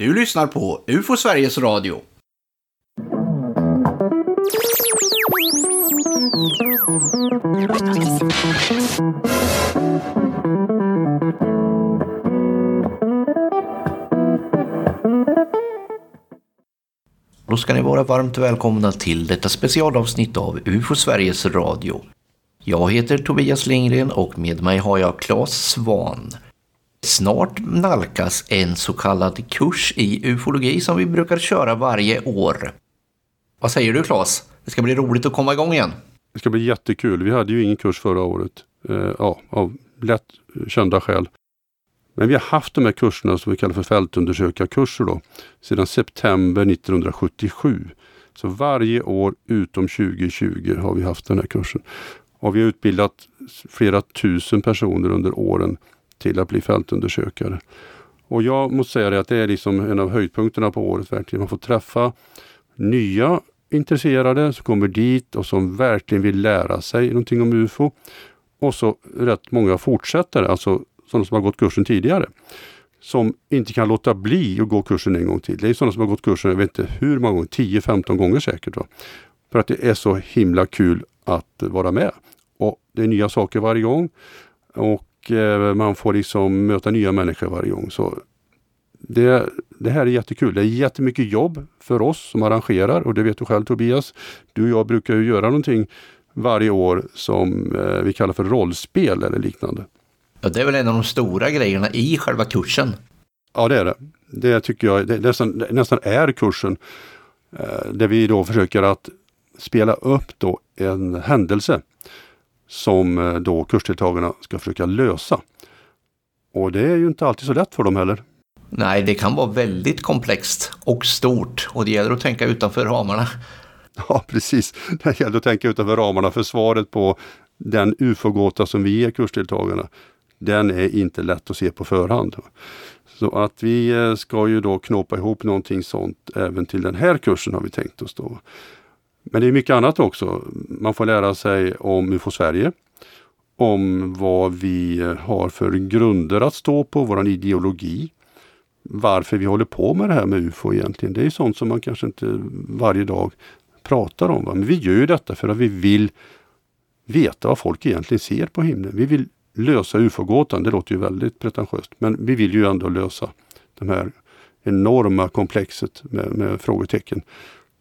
Du lyssnar på UFO Sveriges Radio. Då ska ni vara varmt välkomna till detta specialavsnitt av UFO Sveriges Radio. Jag heter Tobias Lindgren och med mig har jag Claes Svan. Snart nalkas en så kallad kurs i ufologi som vi brukar köra varje år. Vad säger du Claes? Det ska bli roligt att komma igång igen. Det ska bli jättekul. Vi hade ju ingen kurs förra året. Eh, ja, av lätt kända skäl. Men vi har haft de här kurserna som vi kallar för fältundersökarkurser då, sedan september 1977. Så varje år utom 2020 har vi haft den här kursen. Och vi har utbildat flera tusen personer under åren till att bli fältundersökare. Och jag måste säga det att det är liksom en av höjdpunkterna på året verkligen. Man får träffa nya intresserade som kommer dit och som verkligen vill lära sig någonting om UFO. Och så rätt många fortsättare, alltså sådana som har gått kursen tidigare. Som inte kan låta bli att gå kursen en gång till. Det är sådana som har gått kursen, jag vet inte hur många gånger, 10-15 gånger säkert. Va? För att det är så himla kul att vara med. Och Det är nya saker varje gång. Och eh, man får liksom möta nya människor varje gång. Så det, det här är jättekul. Det är jättemycket jobb för oss som arrangerar och det vet du själv Tobias. Du och jag brukar ju göra någonting varje år som eh, vi kallar för rollspel eller liknande. Ja, det är väl en av de stora grejerna i själva kursen. Ja, det är det. Det tycker jag det nästan, det nästan är kursen. Eh, där vi då försöker att spela upp då en händelse som eh, då kursdeltagarna ska försöka lösa. Och det är ju inte alltid så lätt för dem heller. Nej, det kan vara väldigt komplext och stort och det gäller att tänka utanför ramarna. Ja, precis. Det gäller att tänka utanför ramarna för svaret på den ufo-gåta som vi ger kursdeltagarna. Den är inte lätt att se på förhand. Så att vi eh, ska ju då knåpa ihop någonting sånt även till den här kursen har vi tänkt oss då. Men det är mycket annat också. Man får lära sig om UFO Sverige. Om vad vi har för grunder att stå på, våran ideologi. Varför vi håller på med det här med UFO egentligen. Det är sånt som man kanske inte varje dag pratar om. Va? Men vi gör detta för att vi vill veta vad folk egentligen ser på himlen. Vi vill lösa ufo-gåtan. Det låter ju väldigt pretentiöst. Men vi vill ju ändå lösa det här enorma komplexet med, med frågetecken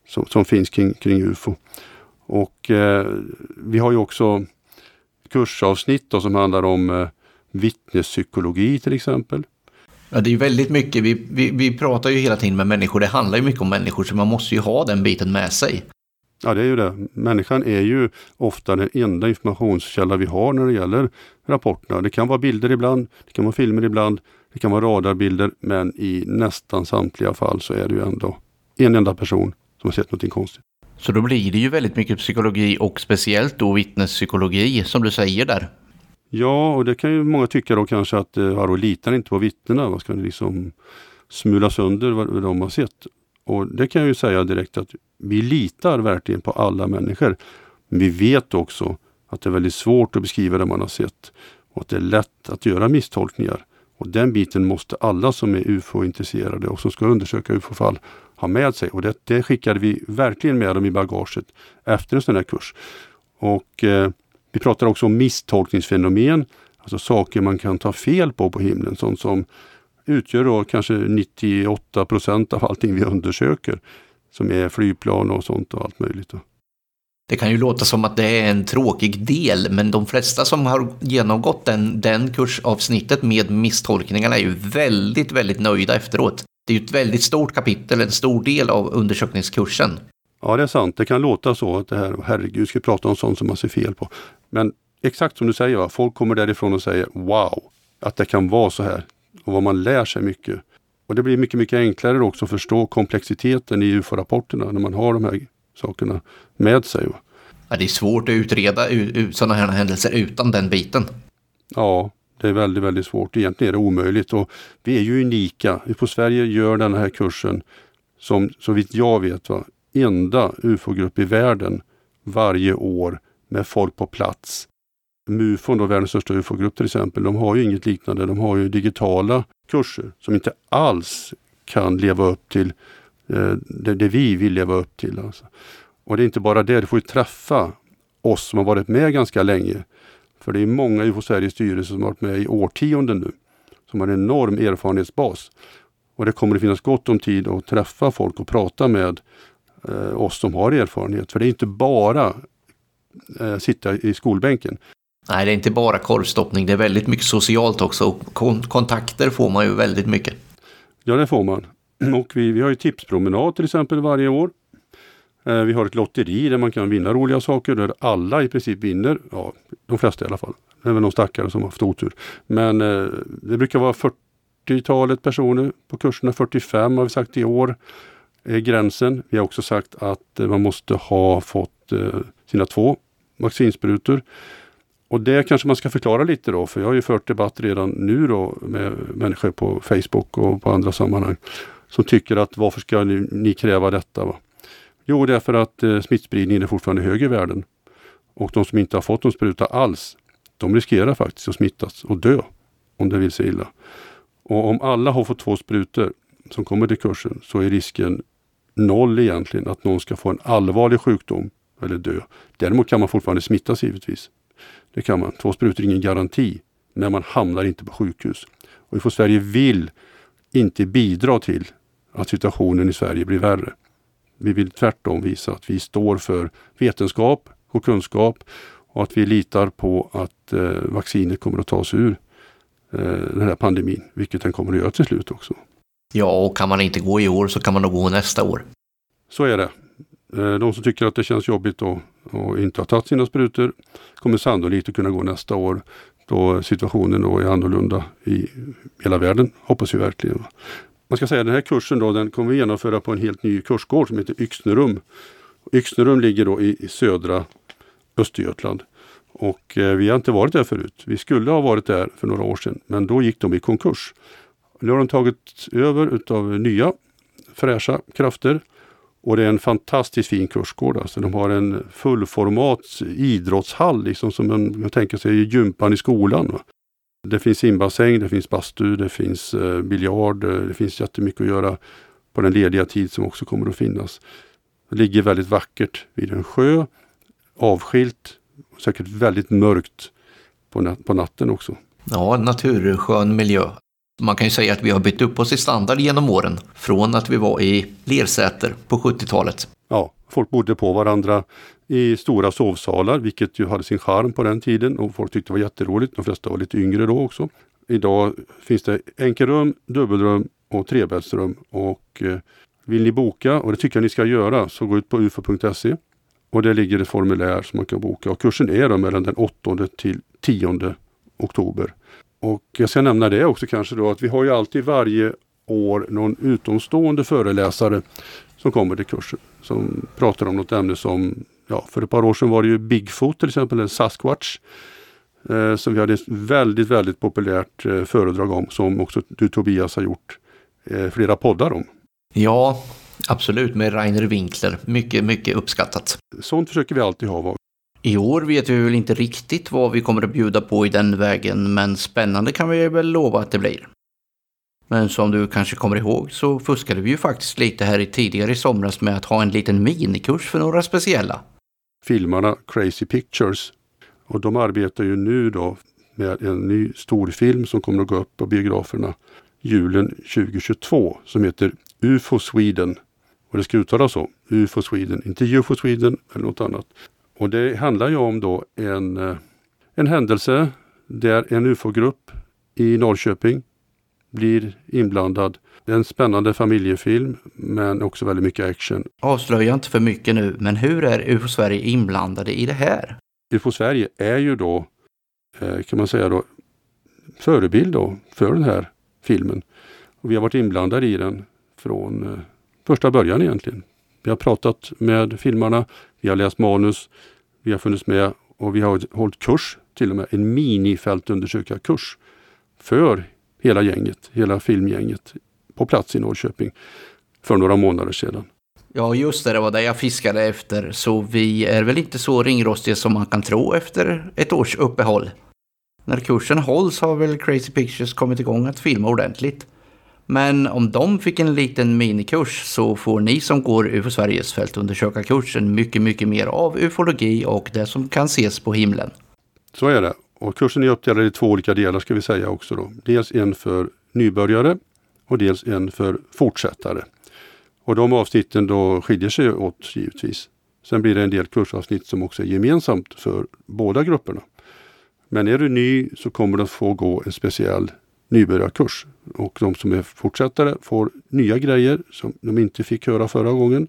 som, som, finns kring, kring ufo. Och eh, vi har ju också kursavsnitt då, som handlar om eh, vittnespsykologi till exempel. Ja, det är väldigt mycket, vi, vi, vi pratar ju hela tiden med människor, det handlar ju mycket om människor så man måste ju ha den biten med sig. Ja, det är ju det. Människan är ju ofta den enda informationskälla vi har när det gäller rapporterna. Det kan vara bilder ibland, det kan vara filmer ibland, det kan vara radarbilder, men i nästan samtliga fall så är det ju ändå en enda person som har sett någonting konstigt. Så då blir det ju väldigt mycket psykologi och speciellt då vittnespsykologi som du säger där. Ja, och det kan ju många tycka då kanske att ja, litar inte på vittnena. Vad ska ni liksom smula sönder vad de har sett? Och det kan jag ju säga direkt att vi litar verkligen på alla människor. Men vi vet också att det är väldigt svårt att beskriva det man har sett och att det är lätt att göra misstolkningar. Och den biten måste alla som är ufo-intresserade och som ska undersöka ufo-fall ha med sig. Och det, det skickade vi verkligen med dem i bagaget efter en sån här kurs. Och eh, Vi pratar också om misstolkningsfenomen, alltså saker man kan ta fel på på himlen. Sånt som utgör då kanske 98 procent av allting vi undersöker. Som är flygplan och sånt och allt möjligt. Det kan ju låta som att det är en tråkig del, men de flesta som har genomgått den, den kursavsnittet med misstolkningarna är ju väldigt, väldigt nöjda efteråt. Det är ju ett väldigt stort kapitel, en stor del av undersökningskursen. Ja, det är sant. Det kan låta så att det här, herregud, ska prata om sånt som man ser fel på. Men exakt som du säger, va? folk kommer därifrån och säger wow, att det kan vara så här. Och vad man lär sig mycket. Och det blir mycket, mycket enklare också att förstå komplexiteten i UFO-rapporterna när man har de här sakerna med sig. Ja, det är svårt att utreda sådana här händelser utan den biten. Ja, det är väldigt, väldigt svårt. Egentligen är det omöjligt och vi är ju unika. På Sverige gör den här kursen som så vitt jag vet va, enda UFO-grupp i världen varje år med folk på plats. MUFON, då, världens största UFO-grupp till exempel, de har ju inget liknande. De har ju digitala kurser som inte alls kan leva upp till eh, det, det, vi vill leva upp till. Alltså. Och det är inte bara det, du får ju träffa oss som har varit med ganska länge. För det är många UFO Sveriges styrelse som har varit med i årtionden nu. Som har en enorm erfarenhetsbas. Och det kommer att finnas gott om tid att träffa folk och prata med eh, oss som har erfarenhet. För det är inte bara eh, sitta i skolbänken. Nej, det är inte bara korvstoppning. Det är väldigt mycket socialt också. Och kon kontakter får man ju väldigt mycket. Ja, det får man. Och vi, vi har ju tipspromenad till exempel varje år. Eh, vi har ett lotteri där man kan vinna roliga saker där alla i princip vinner. Ja, de flesta i alla fall. Det är väl någon stackare som har haft otur. Men eh, det brukar vara 40-talet personer på kurserna. 45 har vi sagt i år är gränsen. Vi har också sagt att eh, man måste ha fått eh, sina två vaccinsprutor. Och det kanske man ska förklara lite då, för jag har ju fört debatt redan nu då med människor på Facebook och på andra sammanhang som tycker att varför ska ni, ni kräva detta? Va? Jo, det är för att eh, smittspridningen är fortfarande hög i världen. Och de som inte har fått någon spruta alls, de riskerar faktiskt att smittas och dö om det vill sig illa. Och om alla har fått två sprutor som kommer till kursen så är risken noll egentligen att någon ska få en allvarlig sjukdom eller dö. Däremot kan man fortfarande smittas givetvis. Det kan man. Två sprutor är ingen garanti. Men man hamnar inte på sjukhus. Och IFO Sverige vill inte bidra till att situationen i Sverige blir värre. Vi vill tvärtom visa att vi står för vetenskap och kunskap och att vi litar på att eh, vaccinet kommer att ta oss ur eh, den här pandemin, vilket den kommer att göra till slut också. Ja, och kan man inte gå i år så kan man nog gå nästa år. Så är det. Eh, de som tycker att det känns jobbigt och, och inte har tagit sina sprutor kommer sannolikt att kunna gå nästa år då situationen då är annorlunda i hela världen, hoppas vi verkligen. Man ska säga att den här kursen då, den kommer vi genomföra på en helt ny kursgård som heter Yxnerum. Yxnerum ligger då i, i södra Östergötland. Och eh, vi har inte varit där förut. Vi skulle ha varit där för några år sedan, men då gick de i konkurs. Nu har de tagit över utav nya fräscha krafter och det är en fantastiskt fin kursgård. Alltså de har en fullformats idrottshall, liksom som man, kan tänker sig gympan i skolan. Va? Det finns simbassäng, det finns bastu, det finns eh, biljard, eh, det finns jättemycket att göra på den lediga tid som också kommer att finnas. Det ligger väldigt vackert vid en sjö, avskilt, säkert väldigt mörkt på, nat på natten också. Ja, naturskön miljö. Man kan ju säga att vi har bytt upp oss i standard genom åren. Från att vi var i lersäter på 70-talet. Ja, folk bodde på varandra i stora sovsalar, vilket ju hade sin charm på den tiden och folk tyckte det var jätteroligt. De flesta var lite yngre då också. Idag finns det enkelrum, dubbelrum och trebäddsrum. Och eh, vill ni boka, och det tycker jag ni ska göra, så gå ut på ufo.se och det ligger ett formulär som man kan boka. Och kursen är då mellan den 8 till 10 oktober. Och jag ska nämna det också kanske då att vi har ju alltid varje år någon utomstående föreläsare som kommer till kursen. Som pratar om något ämne som, ja för ett par år sedan var det ju Bigfoot till exempel, eller Sasquatch. Eh, som vi hade ett väldigt, väldigt populärt eh, föredrag om som också du Tobias har gjort eh, flera poddar om. Ja, absolut med Rainer Winkler. Mycket, mycket uppskattat. Sånt försöker vi alltid ha. I år vet vi väl inte riktigt vad vi kommer att bjuda på i den vägen, men spännande kan vi väl lova att det blir. Men som du kanske kommer ihåg så fuskade vi ju faktiskt lite här i tidigare i somras med att ha en liten minikurs för några speciella. Filmarna Crazy Pictures. Och de arbetar ju nu då med en ny storfilm som kommer att gå upp på biograferna julen 2022 som heter UFO Sweden. Och det ska uttalas så, UFO Sweden, inte UFO Sweden eller något annat. Och det handlar ju om då en, eh, en händelse där en UFO-grupp i Norrköping blir inblandad. Det är en spännande familjefilm men också väldigt mycket action. Avslöja inte för mycket nu, men hur är UFO Sverige inblandade i det här? UFO Sverige är ju då, eh, kan man säga då, förebild då för den här filmen. Och vi har varit inblandade i den från eh, första början egentligen. Vi har pratat med filmarna, vi har läst manus, vi har funnits med och vi har hållit kurs, till och med en minifältundersökarkurs för hela gänget, hela filmgänget på plats i Norrköping för några månader sedan. Ja, just det, det var det jag fiskade efter. Så vi är väl inte så ringrostiga som man kan tro efter ett års uppehåll. När kursen hålls har väl Crazy Pictures kommit igång att filma ordentligt. Men om de fick en liten minikurs så får ni som går UFO Sveriges fältundersökarkursen mycket, mycket mer av ufologi och det som kan ses på himlen. Så är det. Och kursen är uppdelad i två olika delar ska vi säga också. Då. Dels en för nybörjare och dels en för fortsättare. Och de avsnitten då skiljer sig åt givetvis. Sen blir det en del kursavsnitt som också är gemensamt för båda grupperna. Men är du ny så kommer du att få gå en speciell nybörjarkurs. Och de som är fortsättare får nya grejer som de inte fick höra förra gången.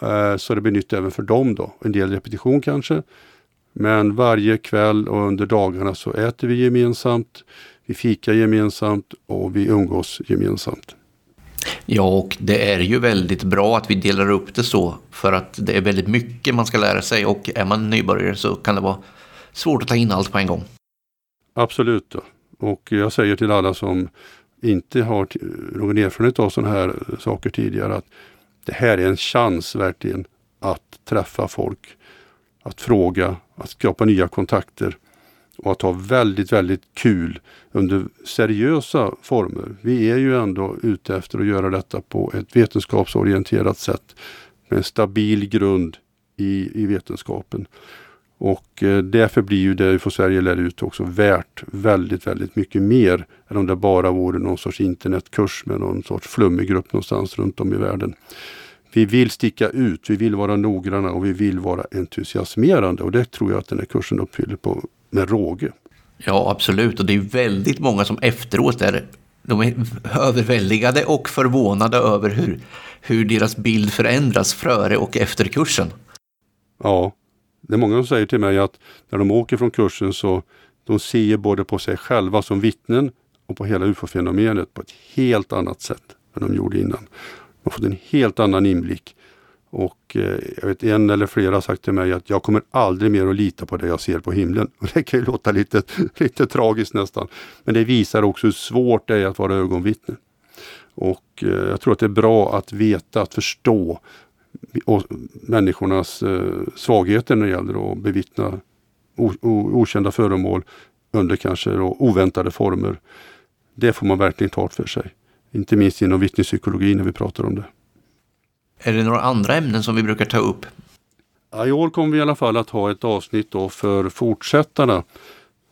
Eh, så det blir nytt även för dem då. En del repetition kanske. Men varje kväll och under dagarna så äter vi gemensamt, vi fikar gemensamt och vi umgås gemensamt. Ja, och det är ju väldigt bra att vi delar upp det så för att det är väldigt mycket man ska lära sig och är man nybörjare så kan det vara svårt att ta in allt på en gång. Absolut. Och jag säger till alla som inte har någon erfarenhet av sådana här saker tidigare att det här är en chans verkligen att träffa folk, att fråga, att skapa nya kontakter och att ha väldigt, väldigt kul under seriösa former. Vi är ju ändå ute efter att göra detta på ett vetenskapsorienterat sätt med en stabil grund i, i vetenskapen. Och eh, därför blir ju det UFO Sverige lär ut också värt väldigt, väldigt mycket mer än om det bara vore någon sorts internetkurs med någon sorts flummig grupp någonstans runt om i världen. Vi vill sticka ut, vi vill vara noggranna och vi vill vara entusiasmerande och det tror jag att den här kursen uppfyller på, med råge. Ja, absolut. Och det är väldigt många som efteråt är, de är överväldigade och förvånade över hur, hur deras bild förändras före och efter kursen. Ja, det är många som säger till mig att när de åker från kursen så de ser både på sig själva som vittnen och på hela ufo-fenomenet på ett helt annat sätt än de gjorde innan. De har fått en helt annan inblick. Och eh, jag vet en eller flera har sagt till mig att jag kommer aldrig mer att lita på det jag ser på himlen. Och det kan ju låta lite, lite tragiskt nästan. Men det visar också hur svårt det är att vara ögonvittne. Och eh, jag tror att det är bra att veta, att förstå människornas eh, svagheter när det gäller att bevittna okända föremål under kanske oväntade former. Det får man verkligen klart för sig. Inte minst inom vittnespsykologi när vi pratar om det. Är det några andra ämnen som vi brukar ta upp? Ja, I år kommer vi i alla fall att ha ett avsnitt då för fortsättarna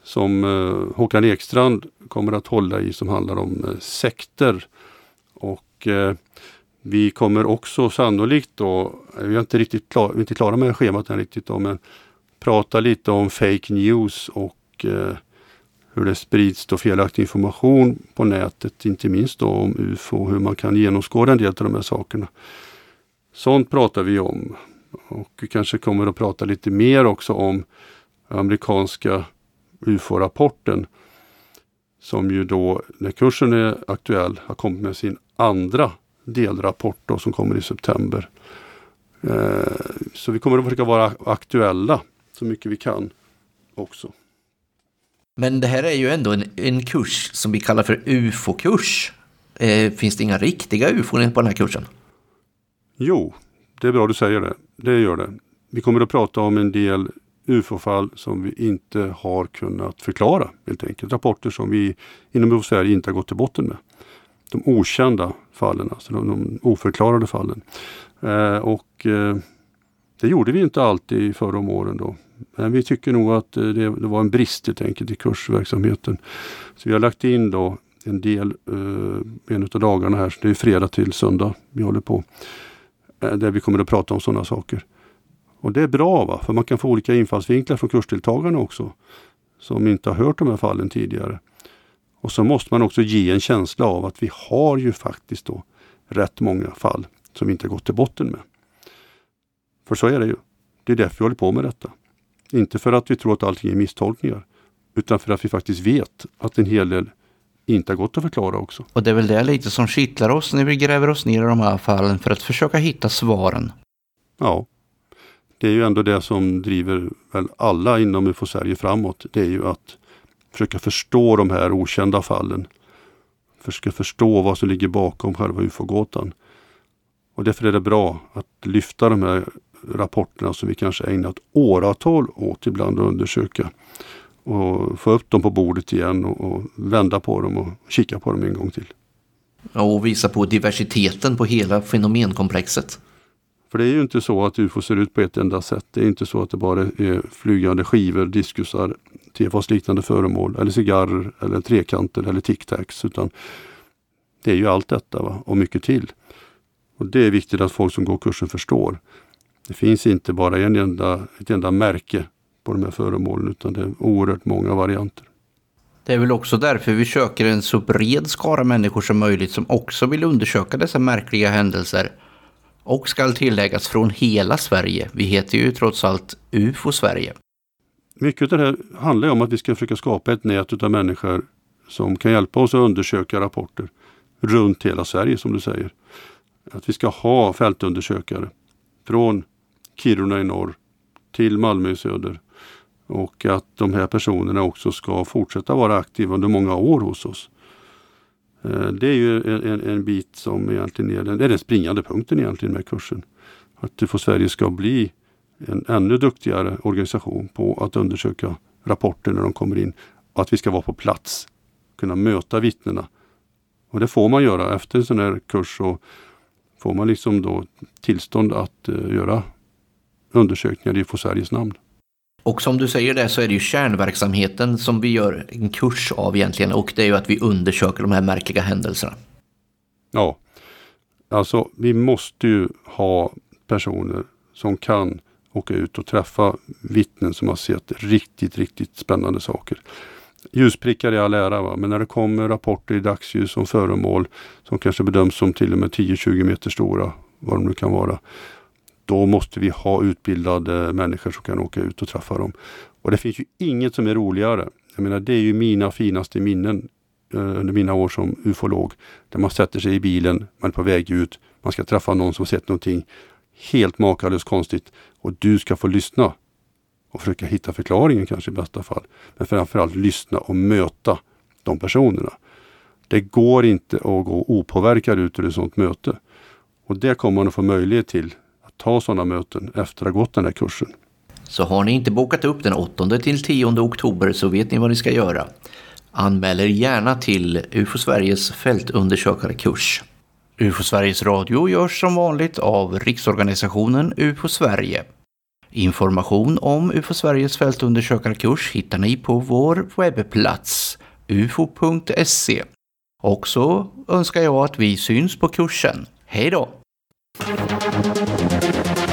som eh, Håkan Ekstrand kommer att hålla i som handlar om eh, sekter. Och eh, vi kommer också sannolikt då, vi är inte riktigt klar, vi är inte klara med schemat än riktigt då, men prata lite om fake news och eh, hur det sprids då felaktig information på nätet, inte minst då om UFO, hur man kan genomskåda en del av de här sakerna. Sånt pratar vi om. Och vi kanske kommer att prata lite mer också om amerikanska UFO-rapporten. Som ju då, när kursen är aktuell, har kommit med sin andra delrapport då, som kommer i september. Eh, så vi kommer att försöka vara aktuella så mycket vi kan också. Men det här är ju ändå en, en kurs som vi kallar för UFO-kurs. Eh, finns det inga riktiga UFO på den här kursen? Jo, det är bra du säger det. Det gör det. Vi kommer att prata om en del UFO-fall som vi inte har kunnat förklara helt enkelt. Rapporter som vi inom Sverige inte har gått till botten med de okända fallen, alltså de, de oförklarade fallen. Eh, och eh, det gjorde vi inte alltid förr om åren då. Men vi tycker nog att eh, det, det, var en brist helt enkelt i kursverksamheten. Så vi har lagt in då en del eh, en av dagarna här, det är fredag till söndag vi håller på. Eh, där vi kommer att prata om sådana saker. Och det är bra va, för man kan få olika infallsvinklar från kursdeltagarna också. Som inte har hört de här fallen tidigare. Och så måste man också ge en känsla av att vi har ju faktiskt då rätt många fall som vi inte gått till botten med. För så är det ju. Det är därför vi håller på med detta. Inte för att vi tror att allting är misstolkningar. Utan för att vi faktiskt vet att en hel del inte har gått att förklara också. Och det är väl det lite som kittlar oss när vi gräver oss ner i de här fallen för att försöka hitta svaren. Ja. Det är ju ändå det som driver väl alla inom UFO Sverige framåt. Det är ju att försöka förstå de här okända fallen. Försöka förstå vad som ligger bakom själva ufo-gåtan. Och därför är det bra att lyfta de här rapporterna som vi kanske ägnat åratal åt ibland att undersöka. Och få upp dem på bordet igen och, och vända på dem och kika på dem en gång till. Och visa på diversiteten på hela fenomenkomplexet. För det är ju inte så att UFO ser ut på ett enda sätt. Det är inte så att det bara är flygande skivor, diskusar, tefasliknande föremål eller cigarrer eller trekanter eller tic-tacs. Utan det är ju allt detta va? och mycket till. Och Det är viktigt att folk som går kursen förstår. Det finns inte bara en enda, ett enda märke på de här föremålen utan det är oerhört många varianter. Det är väl också därför vi söker en så bred skara människor som möjligt som också vill undersöka dessa märkliga händelser. Och skall tilläggas från hela Sverige. Vi heter ju trots allt UFO Sverige. Mycket av det här handlar om att vi ska försöka skapa ett nät av människor som kan hjälpa oss att undersöka rapporter runt hela Sverige som du säger. Att vi ska ha fältundersökare från Kiruna i norr till Malmö i söder. Och att de här personerna också ska fortsätta vara aktiva under många år hos oss. Eh, det är ju en, en bit som egentligen är den, är den springande punkten egentligen med kursen. Att UFO Sverige ska bli en ännu duktigare organisation på att undersöka rapporter när de kommer in. Att vi ska vara på plats, kunna möta vittnena. Och det får man göra efter en sån här kurs. Så får man liksom då tillstånd att uh, göra undersökningar i UFO Sveriges namn. Och som du säger det så är det ju kärnverksamheten som vi gör en kurs av egentligen och det är ju att vi undersöker de här märkliga händelserna. Ja, alltså vi måste ju ha personer som kan åka ut och träffa vittnen som har sett riktigt, riktigt spännande saker. Ljusprickar i all ära, va? men när det kommer rapporter i dagsljus om föremål som kanske bedöms som till och med 10-20 meter stora, vad de nu kan vara, då måste vi ha utbildade människor som kan åka ut och träffa dem. Och det finns ju inget som är roligare. Jag menar, det är ju mina finaste minnen eh, under mina år som ufolog. Där man sätter sig i bilen, man är på väg ut, man ska träffa någon som sett någonting helt makalöst konstigt och du ska få lyssna och försöka hitta förklaringen kanske i bästa fall. Men framförallt lyssna och möta de personerna. Det går inte att gå opåverkad ut ur ett sådant möte. Och det kommer man att få möjlighet till ta sådana möten efter att ha gått den här kursen. Så har ni inte bokat upp den 8 till 10 oktober så vet ni vad ni ska göra. Anmäl er gärna till UFO Sveriges fältundersökarkurs. UFO Sveriges Radio görs som vanligt av Riksorganisationen UFO Sverige. Information om UFO Sveriges fältundersökarkurs hittar ni på vår webbplats ufo.se. Och så önskar jag att vi syns på kursen. Hej då! Thank you.